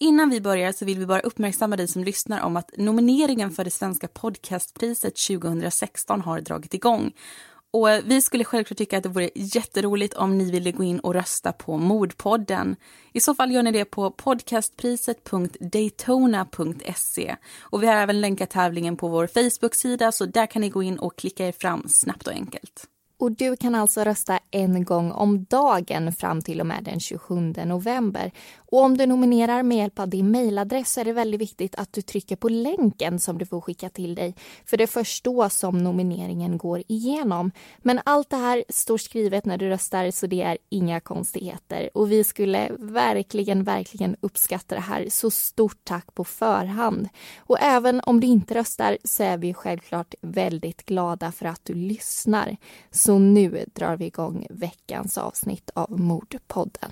Innan vi börjar så vill vi bara uppmärksamma dig som lyssnar om att nomineringen för det svenska podcastpriset 2016 har dragit igång. Och eh, vi skulle självklart tycka att det vore jätteroligt om ni ville gå in och rösta på Mordpodden. I så fall gör ni det på podcastpriset.daytona.se. Och vi har även länkat tävlingen på vår Facebook-sida så där kan ni gå in och klicka er fram snabbt och enkelt. Och du kan alltså rösta en gång om dagen fram till och med den 27 november. Och om du nominerar med hjälp av din mejladress så är det väldigt viktigt att du trycker på länken som du får skicka till dig. För det är först då som nomineringen går igenom. Men allt det här står skrivet när du röstar så det är inga konstigheter. Och vi skulle verkligen, verkligen uppskatta det här. Så stort tack på förhand. Och även om du inte röstar så är vi självklart väldigt glada för att du lyssnar. Så nu drar vi igång veckans avsnitt av Mordpodden.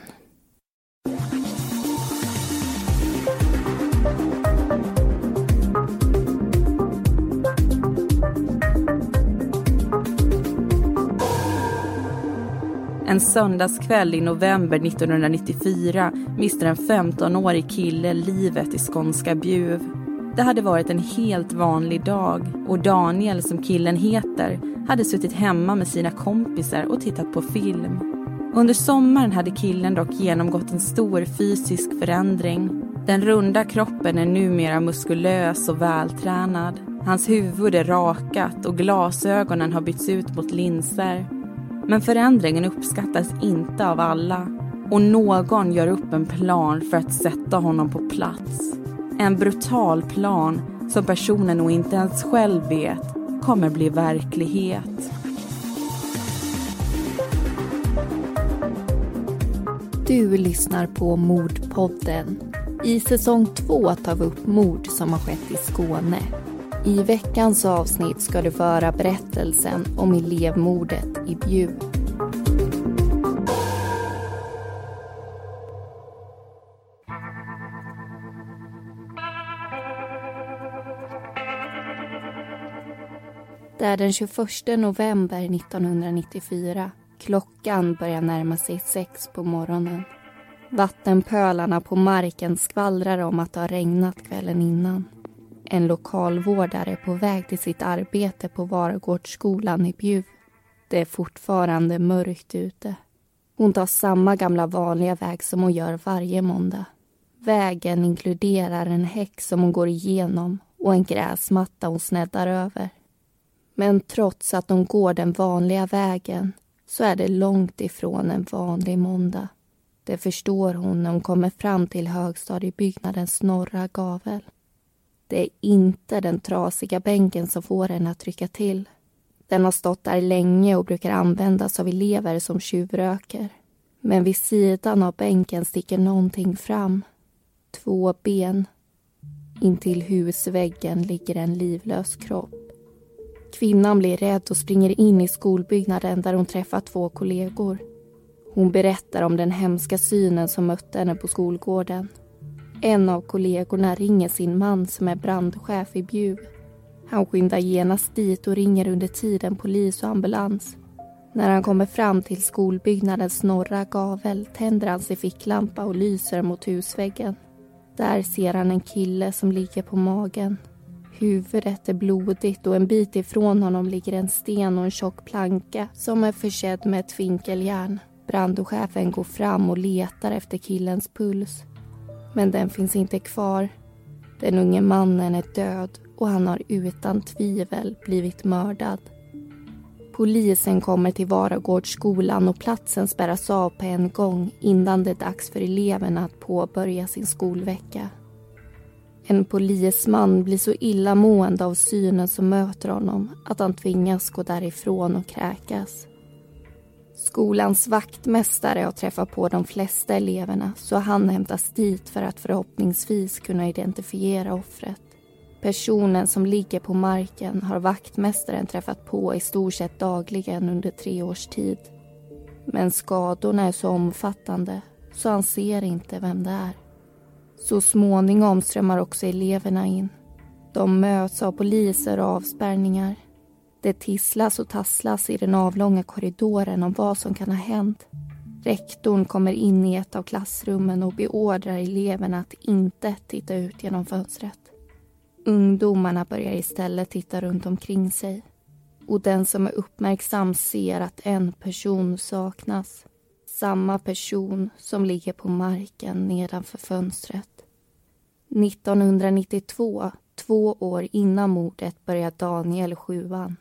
En söndagskväll i november 1994 mister en 15-årig kille livet i skånska Bjuv. Det hade varit en helt vanlig dag och Daniel, som killen heter, hade suttit hemma med sina kompisar och tittat på film. Under sommaren hade killen dock genomgått en stor fysisk förändring. Den runda kroppen är numera muskulös och vältränad. Hans huvud är rakat och glasögonen har bytts ut mot linser. Men förändringen uppskattas inte av alla och någon gör upp en plan för att sätta honom på plats. En brutal plan som personen nog inte ens själv vet kommer bli verklighet. Du lyssnar på Mordpodden. I säsong två tar vi upp mord som har skett i Skåne. I veckans avsnitt ska du få höra berättelsen om elevmordet i Bjuv. Det är den 21 november 1994. Klockan börjar närma sig sex på morgonen. Vattenpölarna på marken skvallrar om att det har regnat kvällen innan. En lokalvårdare är på väg till sitt arbete på Varagårdsskolan i Bjuv. Det är fortfarande mörkt ute. Hon tar samma gamla vanliga väg som hon gör varje måndag. Vägen inkluderar en häck som hon går igenom och en gräsmatta hon sneddar över. Men trots att hon går den vanliga vägen så är det långt ifrån en vanlig måndag. Det förstår hon när hon kommer fram till högstadiebyggnadens norra gavel. Det är inte den trasiga bänken som får henne att trycka till. Den har stått där länge och brukar användas av elever som tjuvröker. Men vid sidan av bänken sticker någonting fram. Två ben. Intill husväggen ligger en livlös kropp. Kvinnan blir rädd och springer in i skolbyggnaden där hon träffar två kollegor. Hon berättar om den hemska synen som mötte henne på skolgården. En av kollegorna ringer sin man som är brandchef i Bjuv. Han skyndar genast dit och ringer under tiden polis och ambulans. När han kommer fram till skolbyggnadens norra gavel tänder han sin ficklampa och lyser mot husväggen. Där ser han en kille som ligger på magen. Huvudet är blodigt och en bit ifrån honom ligger en sten och en tjock planka som är försedd med ett finkeljärn. Brandochefen går fram och letar efter killens puls. Men den finns inte kvar. Den unge mannen är död och han har utan tvivel blivit mördad. Polisen kommer till Varagårdsskolan och platsen spärras av på en gång innan det är dags för eleverna att påbörja sin skolvecka. En polisman blir så illamående av synen som möter honom att han tvingas gå därifrån och kräkas. Skolans vaktmästare har träffat på de flesta eleverna så han hämtas dit för att förhoppningsvis kunna identifiera offret. Personen som ligger på marken har vaktmästaren träffat på i stort sett dagligen under tre års tid. Men skadorna är så omfattande så han ser inte vem det är. Så småningom strömmar också eleverna in. De möts av poliser och avspärrningar. Det tisslas och tasslas i den avlånga korridoren om vad som kan ha hänt. Rektorn kommer in i ett av klassrummen och beordrar eleverna att inte titta ut genom fönstret. Ungdomarna börjar istället titta runt omkring sig och den som är uppmärksam ser att en person saknas. Samma person som ligger på marken nedanför fönstret. 1992, två år innan mordet, börjar Daniel sjuan.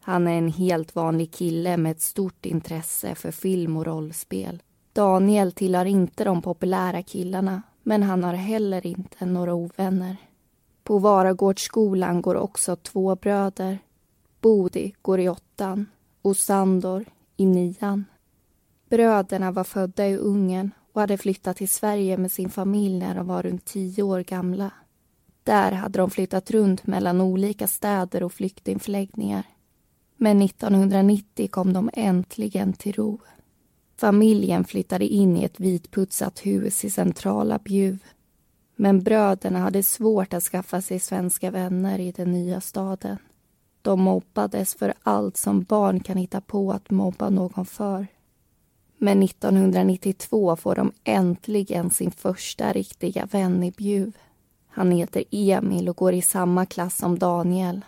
Han är en helt vanlig kille med ett stort intresse för film och rollspel. Daniel tillhör inte de populära killarna men han har heller inte några ovänner. På Varagårdsskolan går också två bröder. Bodi går i åttan och Sandor i nian. Bröderna var födda i Ungern och hade flyttat till Sverige med sin familj när de var runt tio år gamla. Där hade de flyttat runt mellan olika städer och flyktingförläggningar. Men 1990 kom de äntligen till ro. Familjen flyttade in i ett vitputsat hus i centrala Bjuv. Men bröderna hade svårt att skaffa sig svenska vänner i den nya staden. De mobbades för allt som barn kan hitta på att mobba någon för. Men 1992 får de äntligen sin första riktiga vän i Bjuv. Han heter Emil och går i samma klass som Daniel.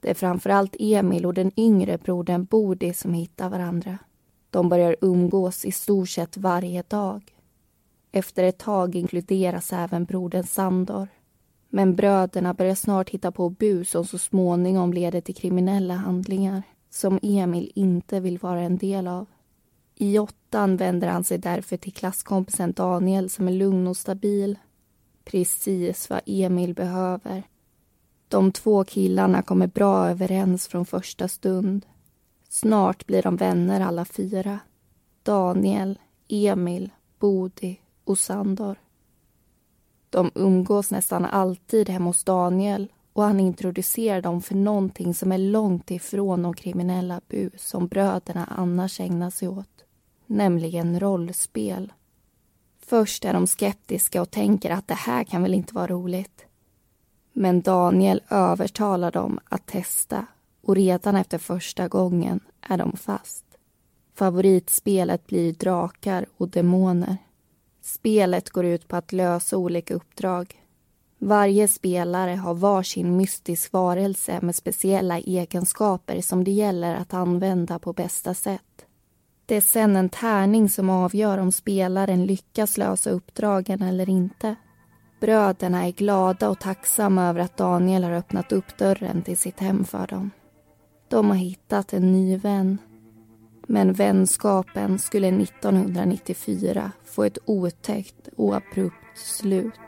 Det är framförallt Emil och den yngre brodern Bodil som hittar varandra. De börjar umgås i stort sett varje dag. Efter ett tag inkluderas även brodern Sandor. Men bröderna börjar snart hitta på bus som så småningom leder till kriminella handlingar som Emil inte vill vara en del av. I åttan vänder han sig därför till klasskompisen Daniel som är lugn och stabil. Precis vad Emil behöver. De två killarna kommer bra överens från första stund. Snart blir de vänner alla fyra. Daniel, Emil, Bodi och Sandor. De umgås nästan alltid hemma hos Daniel och han introducerar dem för någonting som är långt ifrån de kriminella bus som bröderna annars ägnar sig åt, nämligen rollspel. Först är de skeptiska och tänker att det här kan väl inte vara roligt. Men Daniel övertalar dem att testa och redan efter första gången är de fast. Favoritspelet blir drakar och demoner. Spelet går ut på att lösa olika uppdrag. Varje spelare har var sin mystisk varelse med speciella egenskaper som det gäller att använda på bästa sätt. Det är sen en tärning som avgör om spelaren lyckas lösa uppdragen eller inte. Bröderna är glada och tacksamma över att Daniel har öppnat upp dörren till sitt hem för dem. De har hittat en ny vän. Men vänskapen skulle 1994 få ett otäckt och abrupt slut.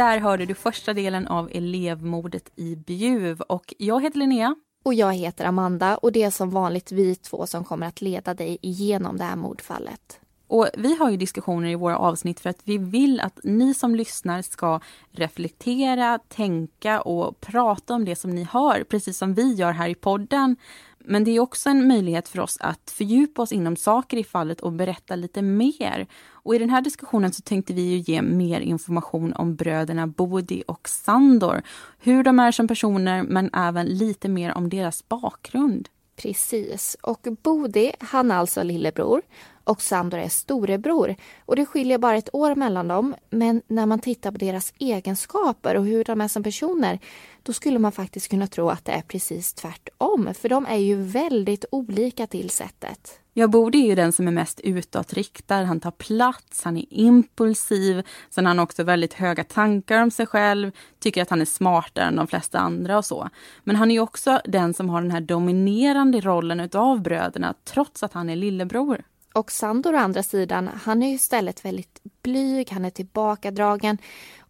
Där hörde du första delen av elevmordet i Bjuv och jag heter Linnea. Och jag heter Amanda och det är som vanligt vi två som kommer att leda dig igenom det här mordfallet. Och vi har ju diskussioner i våra avsnitt för att vi vill att ni som lyssnar ska reflektera, tänka och prata om det som ni hör, precis som vi gör här i podden. Men det är också en möjlighet för oss att fördjupa oss inom saker i fallet och berätta lite mer. Och i den här diskussionen så tänkte vi ju ge mer information om bröderna Bodi och Sandor. Hur de är som personer men även lite mer om deras bakgrund. Precis. Och Bodi, han är alltså lillebror och Sandor är storebror. Och det skiljer bara ett år mellan dem. Men när man tittar på deras egenskaper och hur de är som personer då skulle man faktiskt kunna tro att det är precis tvärtom. För de är ju väldigt olika till sättet. Ja, Bode är ju den som är mest utåtriktad. Han tar plats, han är impulsiv. Sen har han också väldigt höga tankar om sig själv, tycker att han är smartare än de flesta andra och så. Men han är ju också den som har den här dominerande rollen utav bröderna, trots att han är lillebror. Och Sandor å andra sidan, han är ju istället väldigt blyg, han är tillbakadragen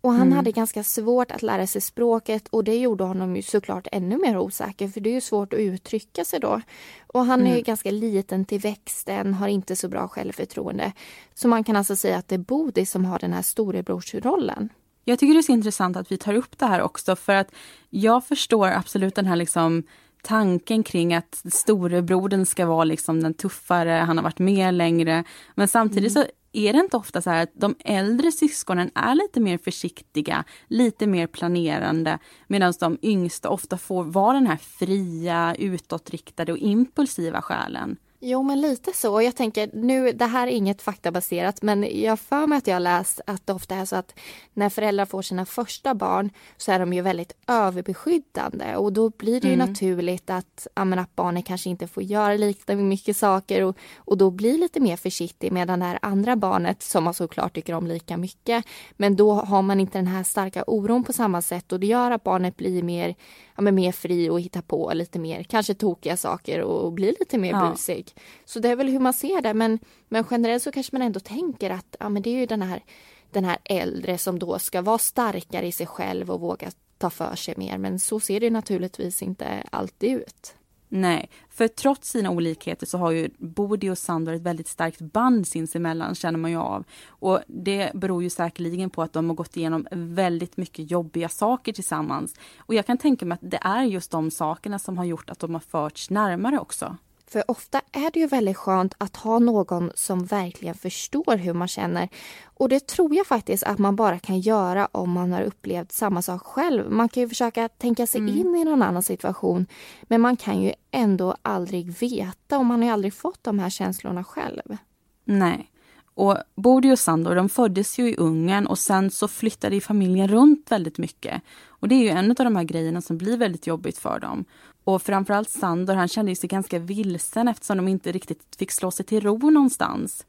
och han mm. hade ganska svårt att lära sig språket och det gjorde honom ju såklart ännu mer osäker för det är ju svårt att uttrycka sig då. Och han mm. är ganska liten till växten, har inte så bra självförtroende. Så man kan alltså säga att det är Bodil som har den här storebrorsrollen. Jag tycker det är så intressant att vi tar upp det här också för att jag förstår absolut den här liksom tanken kring att storebrodern ska vara liksom den tuffare, han har varit med längre. Men samtidigt mm. så är det inte ofta så här att de äldre syskonen är lite mer försiktiga, lite mer planerande, medan de yngsta ofta får vara den här fria, utåtriktade och impulsiva själen? Jo, men lite så. Jag tänker nu, det här är inget faktabaserat, men jag för mig att jag läst att det ofta är så att när föräldrar får sina första barn så är de ju väldigt överbeskyddande och då blir det ju mm. naturligt att, ja, att barnet kanske inte får göra lika mycket saker och, och då blir lite mer försiktig medan det här andra barnet som man såklart tycker om lika mycket, men då har man inte den här starka oron på samma sätt och det gör att barnet blir mer ja, men mer fri och hitta på lite mer, kanske tokiga saker och bli lite mer ja. busig. Så det är väl hur man ser det men, men generellt så kanske man ändå tänker att ja, men det är ju den här, den här äldre som då ska vara starkare i sig själv och våga ta för sig mer men så ser det naturligtvis inte alltid ut. Nej, för trots sina olikheter så har ju Bodil och Sandor ett väldigt starkt band sinsemellan känner man ju av. Och det beror ju säkerligen på att de har gått igenom väldigt mycket jobbiga saker tillsammans. Och jag kan tänka mig att det är just de sakerna som har gjort att de har förts närmare också. För ofta är det ju väldigt skönt att ha någon som verkligen förstår hur man känner. Och det tror jag faktiskt att man bara kan göra om man har upplevt samma sak själv. Man kan ju försöka tänka sig mm. in i någon annan situation. Men man kan ju ändå aldrig veta och man har ju aldrig fått de här känslorna själv. Nej. Och Bodil och Sandor de föddes ju i Ungern och sen så flyttade familjen runt väldigt mycket. Och det är ju en av de här grejerna som blir väldigt jobbigt för dem. Och framförallt Sandor, han kände sig ganska vilsen eftersom de inte riktigt fick slå sig till ro någonstans.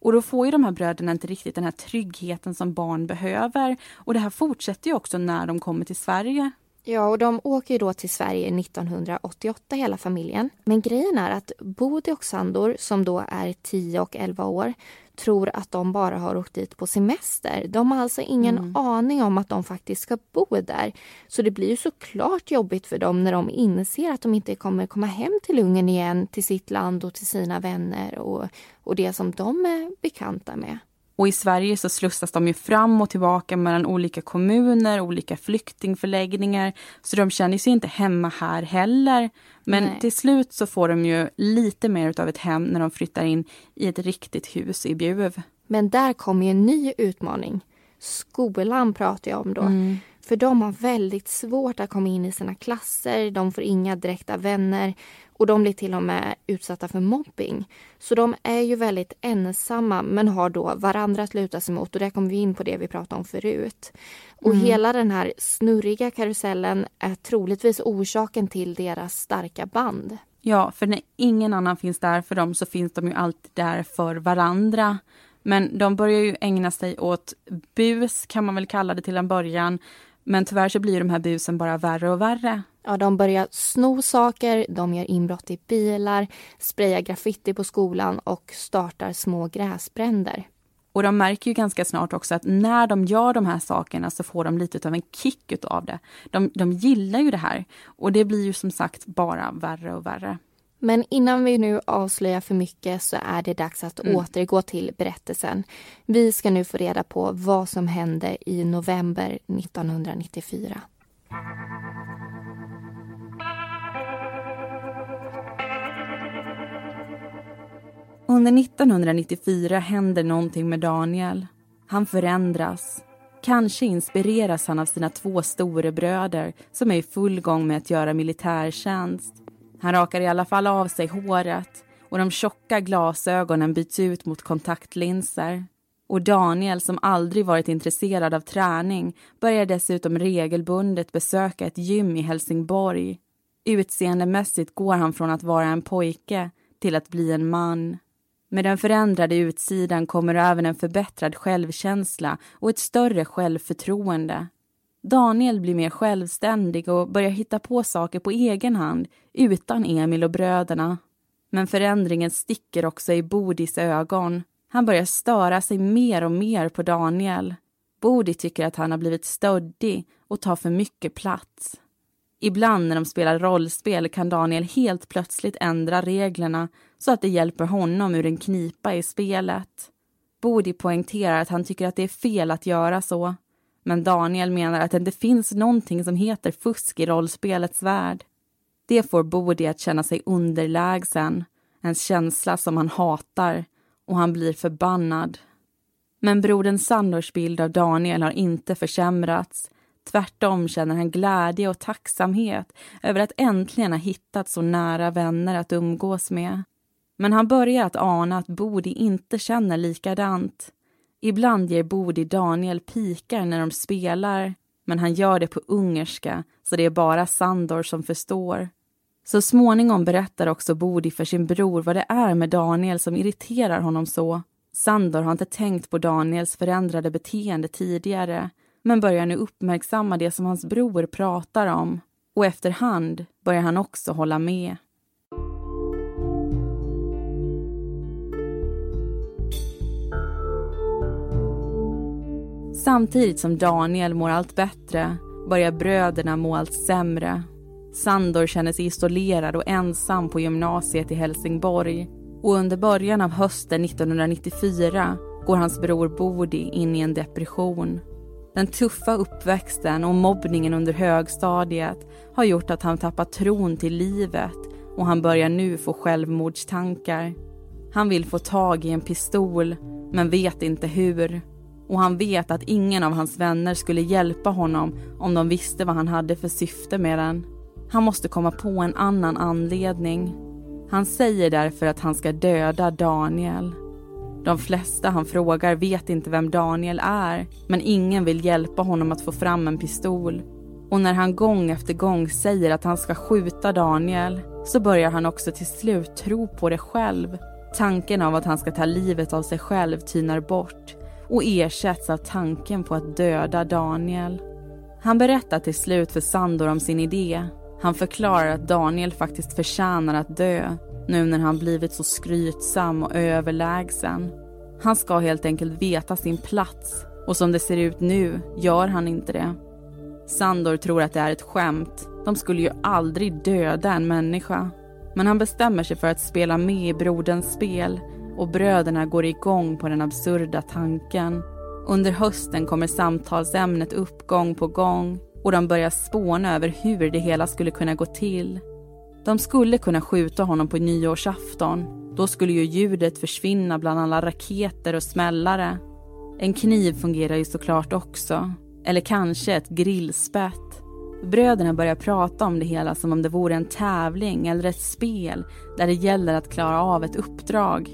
Och då får ju de här bröderna inte riktigt den här tryggheten som barn behöver. Och det här fortsätter ju också när de kommer till Sverige. Ja, och de åker ju då till Sverige 1988 hela familjen. Men grejen är att Bodil och Sandor, som då är 10 och 11 år, tror att de bara har åkt dit på semester. De har alltså ingen mm. aning om att de faktiskt ska bo där. Så det blir ju såklart jobbigt för dem när de inser att de inte kommer komma hem till Ungern igen, till sitt land och till sina vänner och, och det som de är bekanta med. Och i Sverige så slussas de ju fram och tillbaka mellan olika kommuner, olika flyktingförläggningar. Så de känner sig inte hemma här heller. Men Nej. till slut så får de ju lite mer av ett hem när de flyttar in i ett riktigt hus i Bjuv. Men där kommer en ny utmaning. Skolan pratar jag om då. Mm. För de har väldigt svårt att komma in i sina klasser, de får inga direkta vänner och de blir till och med utsatta för mobbing. Så de är ju väldigt ensamma men har då varandra att luta sig mot och där kommer vi in på det vi pratade om förut. Och mm. hela den här snurriga karusellen är troligtvis orsaken till deras starka band. Ja, för när ingen annan finns där för dem så finns de ju alltid där för varandra. Men de börjar ju ägna sig åt bus, kan man väl kalla det till en början. Men tyvärr så blir de här busen bara värre och värre. Ja, de börjar sno saker, de gör inbrott i bilar, sprayar graffiti på skolan och startar små gräsbränder. Och de märker ju ganska snart också att när de gör de här sakerna så får de lite av en kick av det. De, de gillar ju det här och det blir ju som sagt bara värre och värre. Men innan vi nu avslöjar för mycket så är det dags att mm. återgå till berättelsen. Vi ska nu få reda på vad som hände i november 1994. Under 1994 händer någonting med Daniel. Han förändras. Kanske inspireras han av sina två storebröder som är i full gång med att göra militärtjänst. Han rakar i alla fall av sig håret och de tjocka glasögonen byts ut mot kontaktlinser. Och Daniel, som aldrig varit intresserad av träning, börjar dessutom regelbundet besöka ett gym i Helsingborg. Utseendemässigt går han från att vara en pojke till att bli en man. Med den förändrade utsidan kommer även en förbättrad självkänsla och ett större självförtroende. Daniel blir mer självständig och börjar hitta på saker på egen hand utan Emil och bröderna. Men förändringen sticker också i Bodis ögon. Han börjar störa sig mer och mer på Daniel. Bodi tycker att han har blivit stöddig och tar för mycket plats. Ibland när de spelar rollspel kan Daniel helt plötsligt ändra reglerna så att det hjälper honom ur en knipa i spelet. Bodi poängterar att han tycker att det är fel att göra så. Men Daniel menar att det inte finns någonting som heter fusk i rollspelets värld. Det får Bodi att känna sig underlägsen, en känsla som han hatar och han blir förbannad. Men brodern Sandors bild av Daniel har inte försämrats. Tvärtom känner han glädje och tacksamhet över att äntligen ha hittat så nära vänner att umgås med. Men han börjar att ana att Bodi inte känner likadant. Ibland ger Bodi Daniel pikar när de spelar men han gör det på ungerska så det är bara Sandor som förstår. Så småningom berättar också Bodi för sin bror vad det är med Daniel som irriterar honom så. Sandor har inte tänkt på Daniels förändrade beteende tidigare men börjar nu uppmärksamma det som hans bror pratar om och efterhand börjar han också hålla med. Samtidigt som Daniel mår allt bättre börjar bröderna må allt sämre. Sandor känner sig isolerad och ensam på gymnasiet i Helsingborg och under början av hösten 1994 går hans bror Bodi in i en depression. Den tuffa uppväxten och mobbningen under högstadiet har gjort att han tappat tron till livet och han börjar nu få självmordstankar. Han vill få tag i en pistol men vet inte hur och han vet att ingen av hans vänner skulle hjälpa honom om de visste vad han hade för syfte med den. Han måste komma på en annan anledning. Han säger därför att han ska döda Daniel. De flesta han frågar vet inte vem Daniel är men ingen vill hjälpa honom att få fram en pistol. Och när han gång efter gång säger att han ska skjuta Daniel så börjar han också till slut tro på det själv. Tanken av att han ska ta livet av sig själv tynar bort och ersätts av tanken på att döda Daniel. Han berättar till slut för Sandor om sin idé. Han förklarar att Daniel faktiskt förtjänar att dö nu när han blivit så skrytsam och överlägsen. Han ska helt enkelt veta sin plats och som det ser ut nu gör han inte det. Sandor tror att det är ett skämt. De skulle ju aldrig döda en människa. Men han bestämmer sig för att spela med i broderns spel och bröderna går igång på den absurda tanken. Under hösten kommer samtalsämnet upp gång på gång och de börjar spåna över hur det hela skulle kunna gå till. De skulle kunna skjuta honom på nyårsafton. Då skulle ju ljudet försvinna bland alla raketer och smällare. En kniv fungerar ju såklart också. Eller kanske ett grillspett. Bröderna börjar prata om det hela som om det vore en tävling eller ett spel där det gäller att klara av ett uppdrag.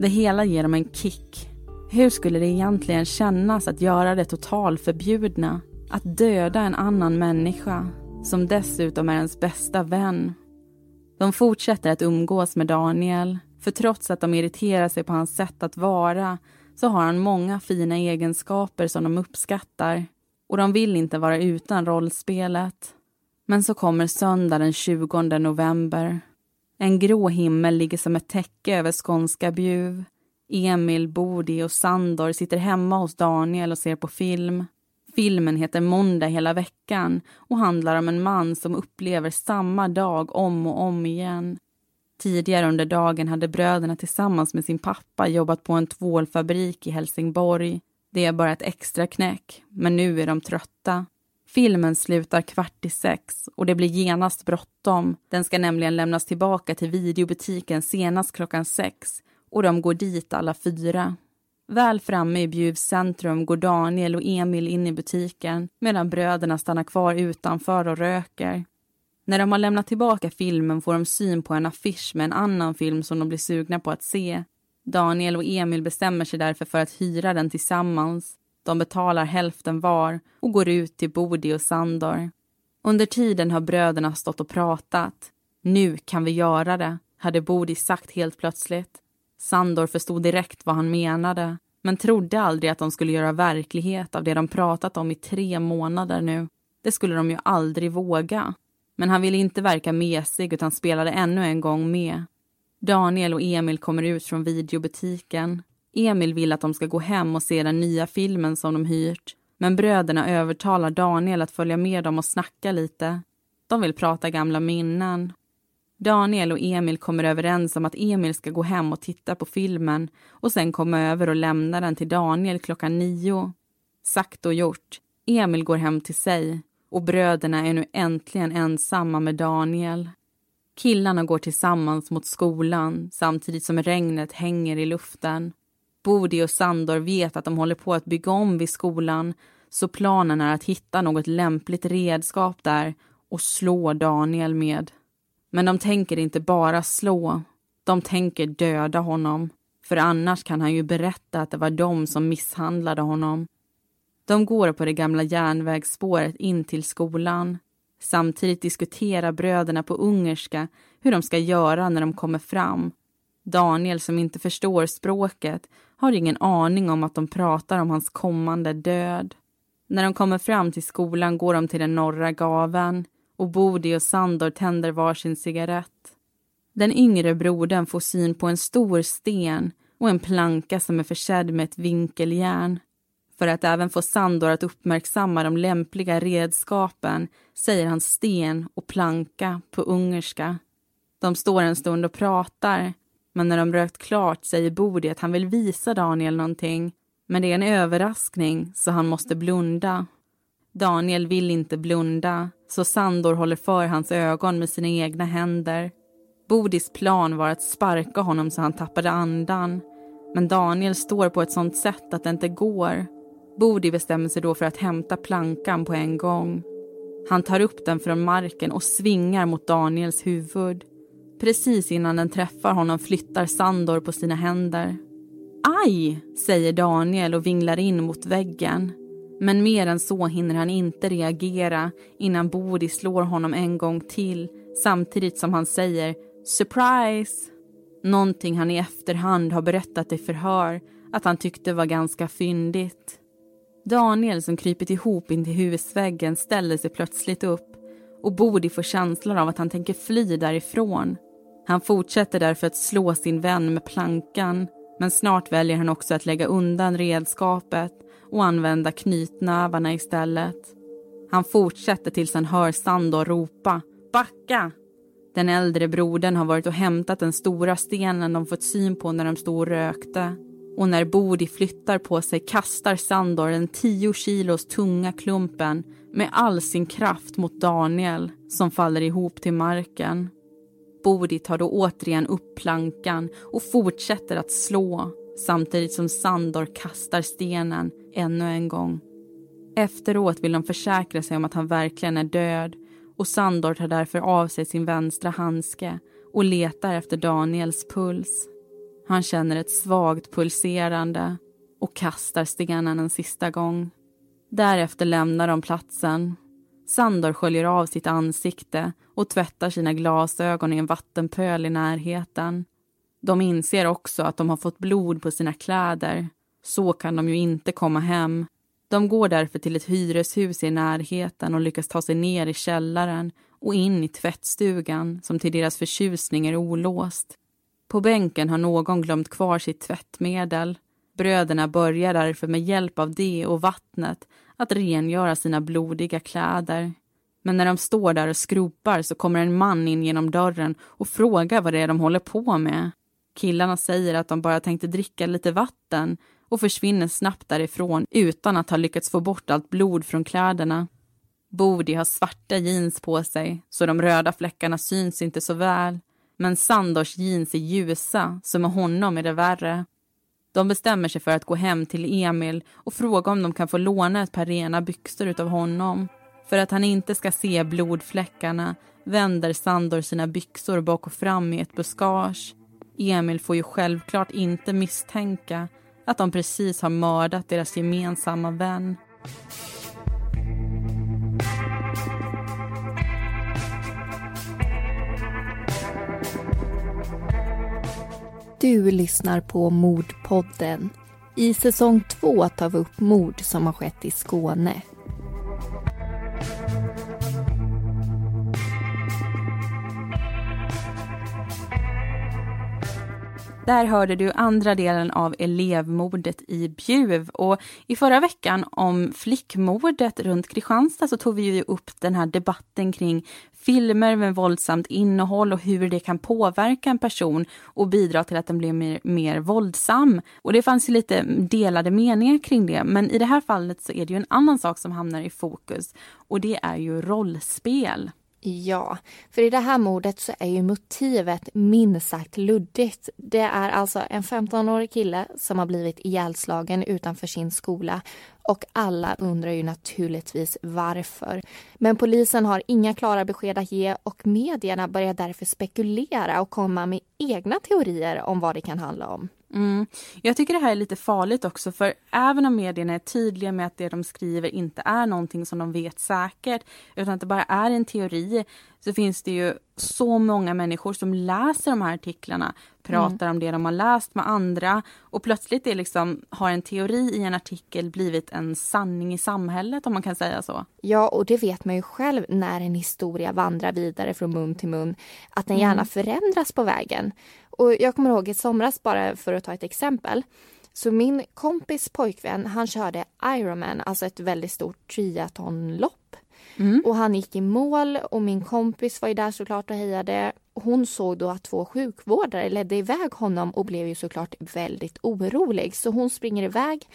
Det hela ger dem en kick. Hur skulle det egentligen kännas att göra det totalförbjudna? Att döda en annan människa, som dessutom är ens bästa vän. De fortsätter att umgås med Daniel, för trots att de irriterar sig på hans sätt att vara så har han många fina egenskaper som de uppskattar och de vill inte vara utan rollspelet. Men så kommer söndag den 20 november en grå himmel ligger som ett täcke över skånska Bjuv. Emil, Bodi och Sandor sitter hemma hos Daniel och ser på film. Filmen heter Måndag hela veckan och handlar om en man som upplever samma dag om och om igen. Tidigare under dagen hade bröderna tillsammans med sin pappa jobbat på en tvålfabrik i Helsingborg. Det är bara ett extra knäck, men nu är de trötta. Filmen slutar kvart i sex och det blir genast bråttom. Den ska nämligen lämnas tillbaka till videobutiken senast klockan sex och de går dit alla fyra. Väl framme i Bjuvs centrum går Daniel och Emil in i butiken medan bröderna stannar kvar utanför och röker. När de har lämnat tillbaka filmen får de syn på en affisch med en annan film som de blir sugna på att se. Daniel och Emil bestämmer sig därför för att hyra den tillsammans. De betalar hälften var och går ut till Bodi och Sandor. Under tiden har bröderna stått och pratat. Nu kan vi göra det, hade Bodi sagt helt plötsligt. Sandor förstod direkt vad han menade men trodde aldrig att de skulle göra verklighet av det de pratat om i tre månader nu. Det skulle de ju aldrig våga. Men han ville inte verka mesig utan spelade ännu en gång med. Daniel och Emil kommer ut från videobutiken. Emil vill att de ska gå hem och se den nya filmen som de hyrt. Men bröderna övertalar Daniel att följa med dem och snacka lite. De vill prata gamla minnen. Daniel och Emil kommer överens om att Emil ska gå hem och titta på filmen och sen komma över och lämna den till Daniel klockan nio. Sagt och gjort. Emil går hem till sig och bröderna är nu äntligen ensamma med Daniel. Killarna går tillsammans mot skolan samtidigt som regnet hänger i luften. Bodi och Sandor vet att de håller på att bygga om vid skolan så planen är att hitta något lämpligt redskap där och slå Daniel med. Men de tänker inte bara slå, de tänker döda honom. För annars kan han ju berätta att det var de som misshandlade honom. De går på det gamla järnvägsspåret in till skolan. Samtidigt diskuterar bröderna på ungerska hur de ska göra när de kommer fram. Daniel, som inte förstår språket, har ingen aning om att de pratar om hans kommande död. När de kommer fram till skolan går de till den norra gaven och Bodi och Sandor tänder varsin cigarett. Den yngre brodern får syn på en stor sten och en planka som är försedd med ett vinkeljärn. För att även få Sandor att uppmärksamma de lämpliga redskapen säger han sten och planka på ungerska. De står en stund och pratar, men när de rökt klart säger Bodi att han vill visa Daniel någonting. Men det är en överraskning, så han måste blunda. Daniel vill inte blunda, så Sandor håller för hans ögon med sina egna händer. Bodis plan var att sparka honom så han tappade andan. Men Daniel står på ett sånt sätt att det inte går. Bodi bestämmer sig då för att hämta plankan på en gång. Han tar upp den från marken och svingar mot Daniels huvud. Precis innan den träffar honom flyttar Sandor på sina händer. Aj, säger Daniel och vinglar in mot väggen. Men mer än så hinner han inte reagera innan Bodi slår honom en gång till samtidigt som han säger “surprise”. Någonting han i efterhand har berättat i förhör att han tyckte var ganska fyndigt. Daniel som krypit ihop in till husväggen ställer sig plötsligt upp och Bodi får känslan av att han tänker fly därifrån. Han fortsätter därför att slå sin vän med plankan men snart väljer han också att lägga undan redskapet och använda knytnävarna istället. Han fortsätter tills han hör Sandor ropa “Backa!” Den äldre brodern har varit och hämtat den stora stenen de fått syn på när de stod och rökte. Och när Bodi flyttar på sig kastar Sandor den tio kilos tunga klumpen med all sin kraft mot Daniel som faller ihop till marken. Bodi tar då återigen upp plankan och fortsätter att slå samtidigt som Sandor kastar stenen ännu en gång. Efteråt vill de försäkra sig om att han verkligen är död och Sandor tar därför av sig sin vänstra handske och letar efter Daniels puls. Han känner ett svagt pulserande och kastar stenen en sista gång. Därefter lämnar de platsen Sandor sköljer av sitt ansikte och tvättar sina glasögon i en vattenpöl i närheten. De inser också att de har fått blod på sina kläder. Så kan de ju inte komma hem. De går därför till ett hyreshus i närheten och lyckas ta sig ner i källaren och in i tvättstugan som till deras förtjusning är olåst. På bänken har någon glömt kvar sitt tvättmedel. Bröderna börjar därför med hjälp av det och vattnet att rengöra sina blodiga kläder. Men när de står där och skropar så kommer en man in genom dörren och frågar vad det är de håller på med. Killarna säger att de bara tänkte dricka lite vatten och försvinner snabbt därifrån utan att ha lyckats få bort allt blod från kläderna. Bodi har svarta jeans på sig, så de röda fläckarna syns inte så väl. Men Sandors jeans är ljusa, så med honom är det värre. De bestämmer sig för att gå hem till Emil och fråga om de kan få låna ett par rena byxor av honom. För att han inte ska se blodfläckarna vänder Sandor sina byxor bak och fram i ett buskage. Emil får ju självklart inte misstänka att de precis har mördat deras gemensamma vän. Du lyssnar på Mordpodden. I säsong två tar vi upp mord som har skett i Skåne. Där hörde du andra delen av elevmordet i Bjuv. Och I förra veckan om flickmordet runt Kristianstad så tog vi ju upp den här debatten kring filmer med våldsamt innehåll och hur det kan påverka en person och bidra till att den blir mer, mer våldsam. Och det fanns ju lite delade meningar kring det, men i det här fallet så är det ju en annan sak som hamnar i fokus och det är ju rollspel. Ja, för i det här mordet så är ju motivet minst sagt luddigt. Det är alltså en 15-årig kille som har blivit ihjälslagen utanför sin skola och alla undrar ju naturligtvis varför. Men polisen har inga klara besked att ge och medierna börjar därför spekulera och komma med egna teorier om vad det kan handla om. Mm. Jag tycker det här är lite farligt också för även om medierna är tydliga med att det de skriver inte är någonting som de vet säkert utan att det bara är en teori så finns det ju så många människor som läser de här artiklarna, pratar mm. om det de har läst med andra och plötsligt är liksom, har en teori i en artikel blivit en sanning i samhället om man kan säga så. Ja, och det vet man ju själv när en historia vandrar vidare från mun till mun, att den gärna mm. förändras på vägen. Och jag kommer ihåg i somras, bara för att ta ett exempel, så min kompis pojkvän, han körde Ironman, alltså ett väldigt stort triathlonlopp. Mm. Och han gick i mål och min kompis var ju där såklart och hejade. Hon såg då att två sjukvårdare ledde iväg honom och blev ju såklart väldigt orolig. Så hon springer iväg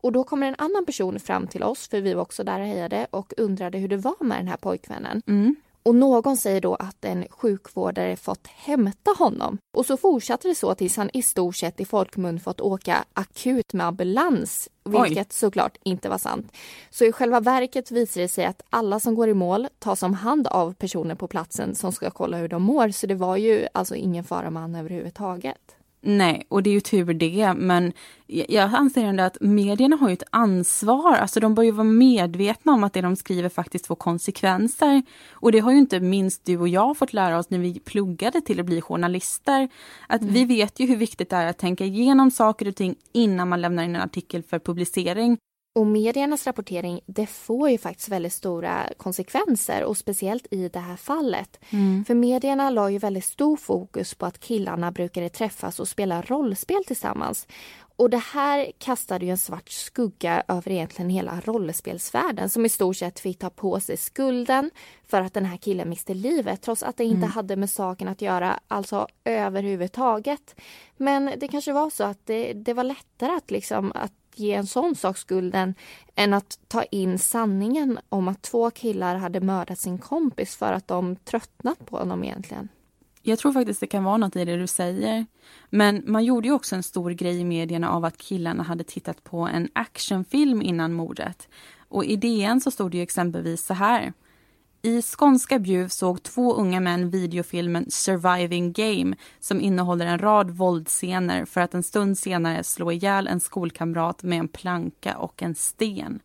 och då kommer en annan person fram till oss, för vi var också där och hejade och undrade hur det var med den här pojkvännen. Mm. Och någon säger då att en sjukvårdare fått hämta honom. Och så fortsatte det så tills han i stort sett i folkmun fått åka akut med ambulans, vilket Oj. såklart inte var sant. Så i själva verket visar det sig att alla som går i mål tas om hand av personer på platsen som ska kolla hur de mår. Så det var ju alltså ingen fara man överhuvudtaget. Nej, och det är ju tur det, men jag anser ändå att medierna har ju ett ansvar. Alltså de bör ju vara medvetna om att det de skriver faktiskt får konsekvenser. Och det har ju inte minst du och jag fått lära oss när vi pluggade till att bli journalister. Att mm. vi vet ju hur viktigt det är att tänka igenom saker och ting innan man lämnar in en artikel för publicering. Och mediernas rapportering det får ju faktiskt väldigt stora konsekvenser och speciellt i det här fallet. Mm. För medierna la ju väldigt stor fokus på att killarna brukade träffas och spela rollspel tillsammans. Och det här kastade ju en svart skugga över egentligen hela rollspelsvärlden som i stort sett fick ta på sig skulden för att den här killen miste livet trots att det inte mm. hade med saken att göra, alltså överhuvudtaget. Men det kanske var så att det, det var lättare att liksom att ge en sån sak skulden än att ta in sanningen om att två killar hade mördat sin kompis för att de tröttnat på honom egentligen. Jag tror faktiskt det kan vara något i det du säger. Men man gjorde ju också en stor grej i medierna av att killarna hade tittat på en actionfilm innan mordet. Och i DN så stod det ju exempelvis så här. I skånska Bjuv såg två unga män videofilmen Surviving Game som innehåller en rad våldsscener för att en stund senare slå ihjäl en skolkamrat med en planka och en sten.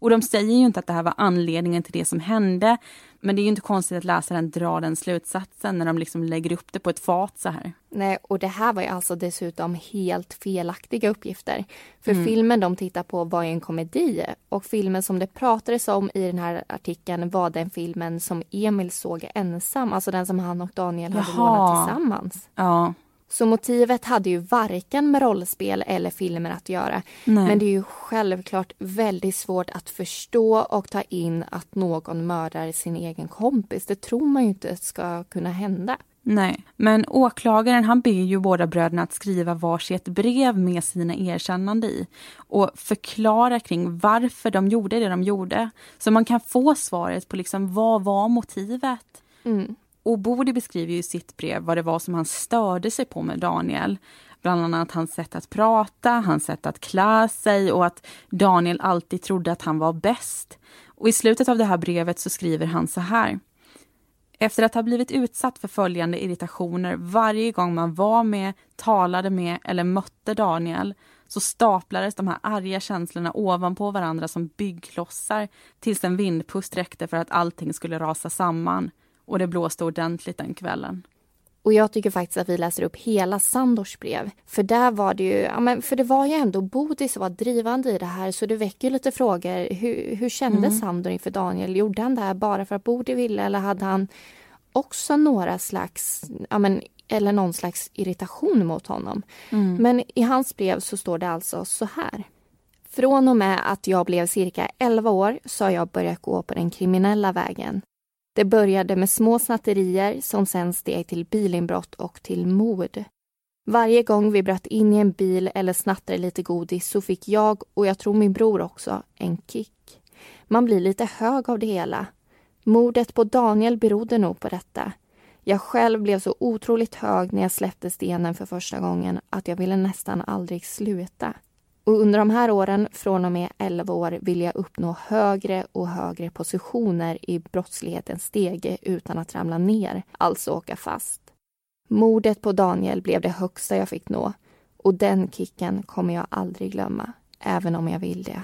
Och de säger ju inte att det här var anledningen till det som hände men det är ju inte konstigt att läsaren drar den slutsatsen när de liksom lägger upp det på ett fat så här. Nej, och det här var ju alltså dessutom helt felaktiga uppgifter. För mm. filmen de tittar på var ju en komedi och filmen som det pratades om i den här artikeln var den filmen som Emil såg ensam, alltså den som han och Daniel hade Jaha. lånat tillsammans. Ja. Så motivet hade ju varken med rollspel eller filmer att göra. Nej. Men det är ju självklart väldigt svårt att förstå och ta in att någon mördar sin egen kompis. Det tror man ju inte ska kunna hända. Nej, men åklagaren han ber ju båda bröderna att skriva varsitt brev med sina erkännande i och förklara kring varför de gjorde det de gjorde. Så man kan få svaret på liksom vad var motivet. Mm. Och Bodil beskriver i sitt brev vad det var som han störde sig på med Daniel. Bland annat hans sätt att prata, hans sätt att klä sig och att Daniel alltid trodde att han var bäst. Och i slutet av det här brevet så skriver han så här. Efter att ha blivit utsatt för följande irritationer varje gång man var med, talade med eller mötte Daniel så staplades de här arga känslorna ovanpå varandra som byggklossar tills en vindpust räckte för att allting skulle rasa samman och det blåste ordentligt den kvällen. Och jag tycker faktiskt att vi läser upp hela Sandors brev. För där var det ju, ja men för det var ju ändå Bodil som var drivande i det här så det väcker lite frågor. Hur, hur kände mm. Sandor inför Daniel? Gjorde han det här bara för att Bodil ville eller hade han också några slags, ja men eller någon slags irritation mot honom? Mm. Men i hans brev så står det alltså så här. Från och med att jag blev cirka 11 år så har jag börjat gå på den kriminella vägen. Det började med små snatterier som sen steg till bilinbrott och till mord. Varje gång vi bröt in i en bil eller snattade lite godis så fick jag, och jag tror min bror också, en kick. Man blir lite hög av det hela. Mordet på Daniel berodde nog på detta. Jag själv blev så otroligt hög när jag släppte stenen för första gången att jag ville nästan aldrig sluta. Och under de här åren, från och med 11 år, ville jag uppnå högre och högre positioner i brottslighetens stege utan att ramla ner, alltså åka fast. Mordet på Daniel blev det högsta jag fick nå och den kicken kommer jag aldrig glömma, även om jag vill det.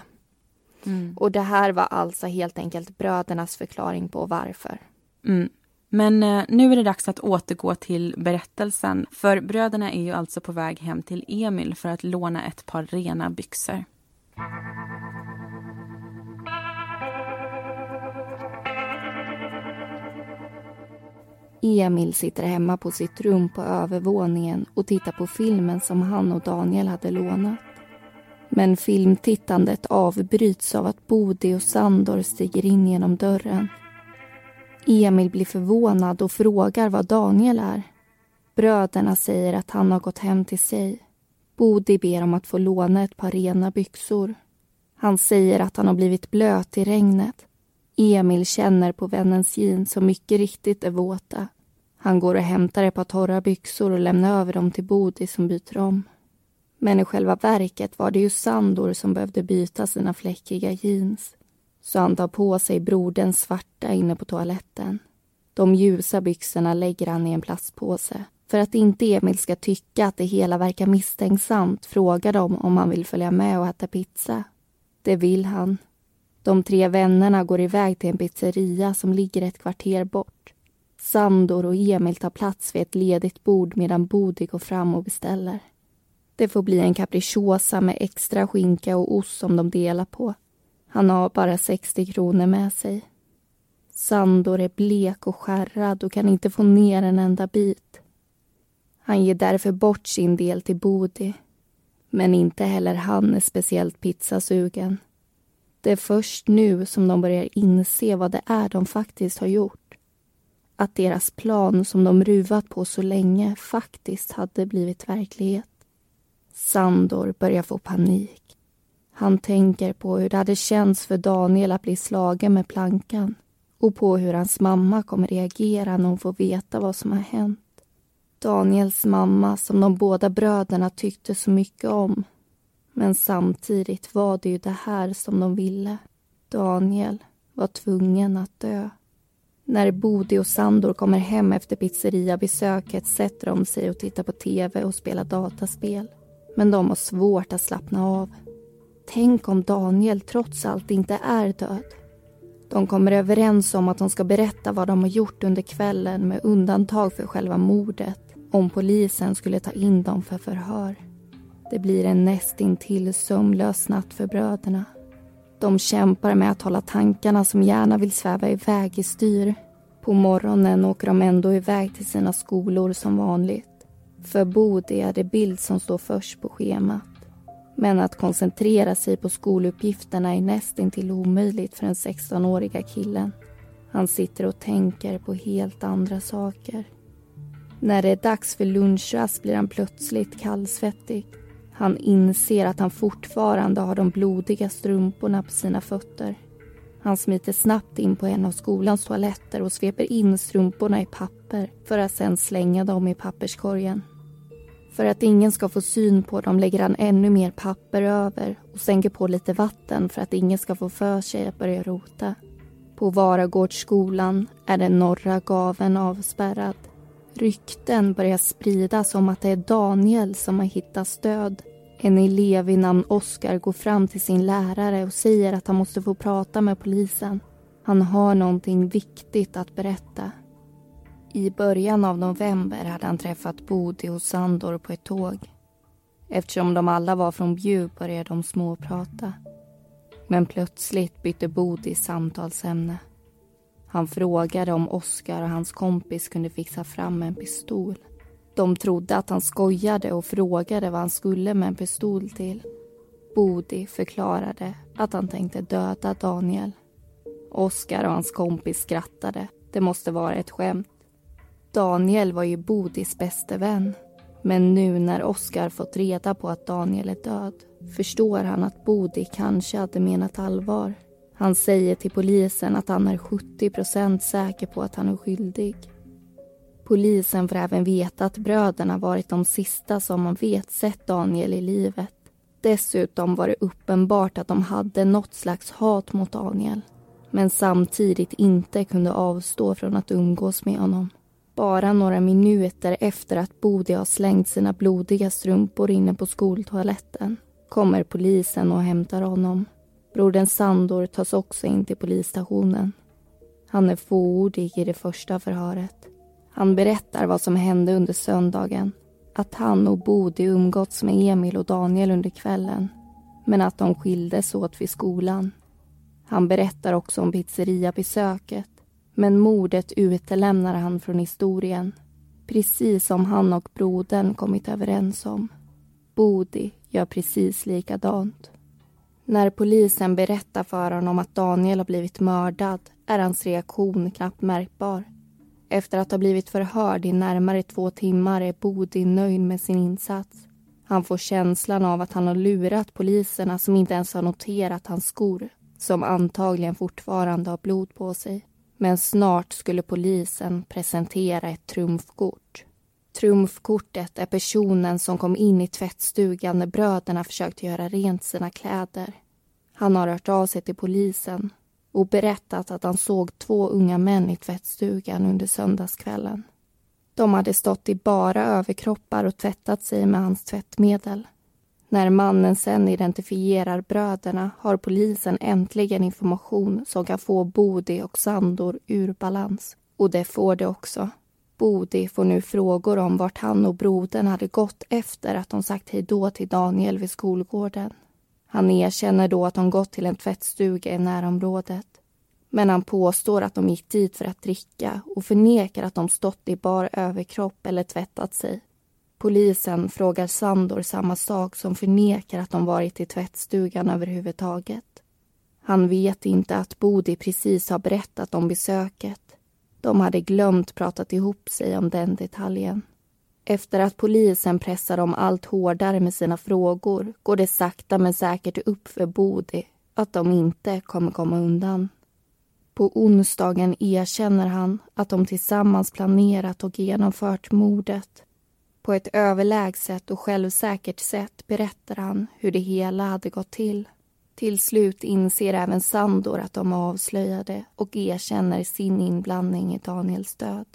Mm. Och det här var alltså helt enkelt brödernas förklaring på varför. Mm. Men eh, nu är det dags att återgå till berättelsen. För bröderna är ju alltså på väg hem till Emil för att låna ett par rena byxor. Emil sitter hemma på sitt rum på övervåningen och tittar på filmen som han och Daniel hade lånat. Men filmtittandet avbryts av att Bodi och Sandor stiger in genom dörren. Emil blir förvånad och frågar vad Daniel är. Bröderna säger att han har gått hem till sig. Bodi ber om att få låna ett par rena byxor. Han säger att han har blivit blöt i regnet. Emil känner på vännens jeans som mycket riktigt är våta. Han går och hämtar ett par torra byxor och lämnar över dem till Bodi som byter om. Men i själva verket var det ju Sandor som behövde byta sina fläckiga jeans. Så han tar på sig broderns svarta inne på toaletten. De ljusa byxorna lägger han i en plastpåse. För att inte Emil ska tycka att det hela verkar misstänksamt frågar de om han vill följa med och äta pizza. Det vill han. De tre vännerna går iväg till en pizzeria som ligger ett kvarter bort. Sandor och Emil tar plats vid ett ledigt bord medan Bodil går fram och beställer. Det får bli en capricciosa med extra skinka och ost som de delar på. Han har bara 60 kronor med sig. Sandor är blek och skärrad och kan inte få ner en enda bit. Han ger därför bort sin del till Bodi. Men inte heller han är speciellt pizzasugen. Det är först nu som de börjar inse vad det är de faktiskt har gjort. Att deras plan som de ruvat på så länge faktiskt hade blivit verklighet. Sandor börjar få panik. Han tänker på hur det hade känts för Daniel att bli slagen med plankan och på hur hans mamma kommer reagera när hon får veta vad som har hänt. Daniels mamma som de båda bröderna tyckte så mycket om. Men samtidigt var det ju det här som de ville. Daniel var tvungen att dö. När Bodi och Sandor kommer hem efter pizzeriabesöket sätter de sig och tittar på tv och spelar dataspel. Men de har svårt att slappna av. Tänk om Daniel trots allt inte är död. De kommer överens om att de ska berätta vad de har gjort under kvällen med undantag för själva mordet om polisen skulle ta in dem för förhör. Det blir en nästintill sömnlös natt för bröderna. De kämpar med att hålla tankarna som gärna vill sväva iväg i styr. På morgonen åker de ändå iväg till sina skolor som vanligt. För Bodil är det bild som står först på schemat. Men att koncentrera sig på skoluppgifterna är nästintill omöjligt för den 16-åriga killen. Han sitter och tänker på helt andra saker. När det är dags för lunchrast blir han plötsligt kallsvettig. Han inser att han fortfarande har de blodiga strumporna på sina fötter. Han smiter snabbt in på en av skolans toaletter och sveper in strumporna i papper för att sen slänga dem i papperskorgen. För att ingen ska få syn på dem lägger han ännu mer papper över och sänker på lite vatten för att ingen ska få för sig att börja rota. På Varagårdsskolan är den norra gaven avspärrad. Rykten börjar spridas om att det är Daniel som har hittat död. En elev vid namn Oskar går fram till sin lärare och säger att han måste få prata med polisen. Han har någonting viktigt att berätta. I början av november hade han träffat Bodil och Sandor på ett tåg. Eftersom de alla var från Bjuv började de småprata. Men plötsligt bytte Bodil samtalsämne. Han frågade om Oskar och hans kompis kunde fixa fram en pistol. De trodde att han skojade och frågade vad han skulle med en pistol till. Bodi förklarade att han tänkte döda Daniel. Oskar och hans kompis skrattade. Det måste vara ett skämt. Daniel var ju Bodis bäste vän. Men nu när Oskar fått reda på att Daniel är död förstår han att Bodi kanske hade menat allvar. Han säger till polisen att han är 70% säker på att han är skyldig. Polisen får även veta att bröderna varit de sista som man vet sett Daniel i livet. Dessutom var det uppenbart att de hade något slags hat mot Daniel men samtidigt inte kunde avstå från att umgås med honom. Bara några minuter efter att Bodi har slängt sina blodiga strumpor inne på skoltoaletten kommer polisen och hämtar honom. Brodern Sandor tas också in till polisstationen. Han är fåordig i det första förhöret. Han berättar vad som hände under söndagen. Att han och Bodi umgåtts med Emil och Daniel under kvällen. Men att de skildes åt vid skolan. Han berättar också om pizzeriabesöket. Men mordet utelämnar han från historien. Precis som han och brodern kommit överens om. Bodi gör precis likadant. När polisen berättar för honom att Daniel har blivit mördad är hans reaktion knappt märkbar. Efter att ha blivit förhörd i närmare två timmar är Bodi nöjd med sin insats. Han får känslan av att han har lurat poliserna som inte ens har noterat hans skor som antagligen fortfarande har blod på sig. Men snart skulle polisen presentera ett trumfkort. Trumfkortet är personen som kom in i tvättstugan när bröderna försökte göra rent sina kläder. Han har hört av sig till polisen och berättat att han såg två unga män i tvättstugan under söndagskvällen. De hade stått i bara överkroppar och tvättat sig med hans tvättmedel. När mannen sen identifierar bröderna har polisen äntligen information som kan få Bodi och Sandor ur balans. Och det får det också. Bodi får nu frågor om vart han och brodern hade gått efter att de sagt hej då till Daniel vid skolgården. Han erkänner då att de gått till en tvättstuga i närområdet. Men han påstår att de gick dit för att dricka och förnekar att de stått i bar överkropp eller tvättat sig. Polisen frågar Sandor samma sak som förnekar att de varit i tvättstugan överhuvudtaget. Han vet inte att Bodi precis har berättat om besöket. De hade glömt pratat ihop sig om den detaljen. Efter att polisen pressar dem allt hårdare med sina frågor går det sakta men säkert upp för Bodi att de inte kommer komma undan. På onsdagen erkänner han att de tillsammans planerat och genomfört mordet. På ett överlägset och självsäkert sätt berättar han hur det hela hade gått till. Till slut inser även Sandor att de är avslöjade och erkänner sin inblandning i Daniels död.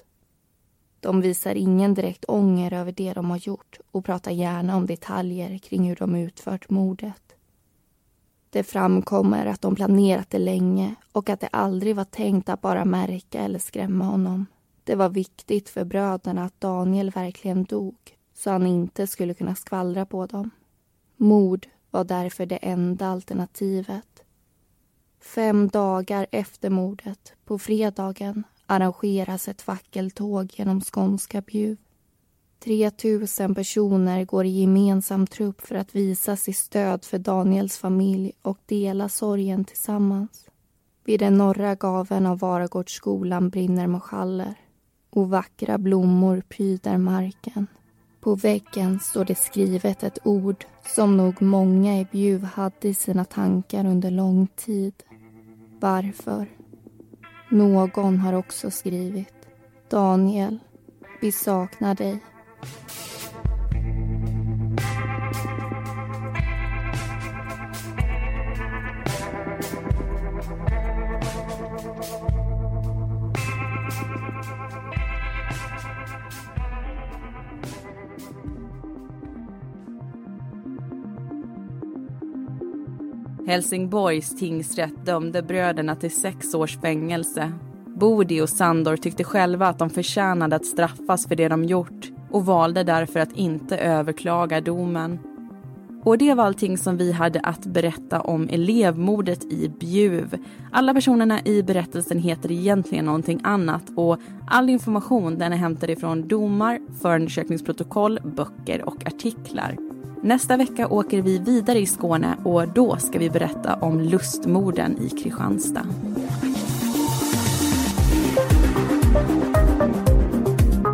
De visar ingen direkt ånger över det de har gjort och pratar gärna om detaljer kring hur de utfört mordet. Det framkommer att de planerat det länge och att det aldrig var tänkt att bara märka eller skrämma honom. Det var viktigt för bröderna att Daniel verkligen dog så han inte skulle kunna skvallra på dem. Mord var därför det enda alternativet. Fem dagar efter mordet, på fredagen, arrangeras ett fackeltåg genom skånska Bjuv. 3 000 personer går i gemensam trupp för att visa sitt stöd för Daniels familj och dela sorgen tillsammans. Vid den norra gaven av Varagårdsskolan brinner marschaller och vackra blommor pryder marken. På väggen står det skrivet ett ord som nog många i Bjuv hade i sina tankar under lång tid. Varför? Någon har också skrivit Daniel, vi saknar dig. Helsingborgs tingsrätt dömde bröderna till sex års fängelse. Bodi och Sandor tyckte själva att de förtjänade att straffas för det de gjort och valde därför att inte överklaga domen. Och det var allting som vi hade att berätta om elevmordet i Bjuv. Alla personerna i berättelsen heter egentligen någonting annat och all information den är hämtad ifrån domar, förundersökningsprotokoll, böcker och artiklar. Nästa vecka åker vi vidare i Skåne och då ska vi berätta om lustmorden i Kristianstad.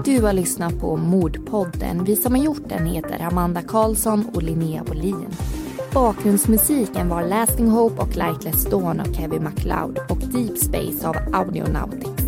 Du har lyssnat på Mordpodden. Vi som har gjort den heter Amanda Karlsson och Linnea Bolin. Bakgrundsmusiken var Lasting Hope och Lightless Dawn av Kevin MacLeod och Deep Space av Audionautic.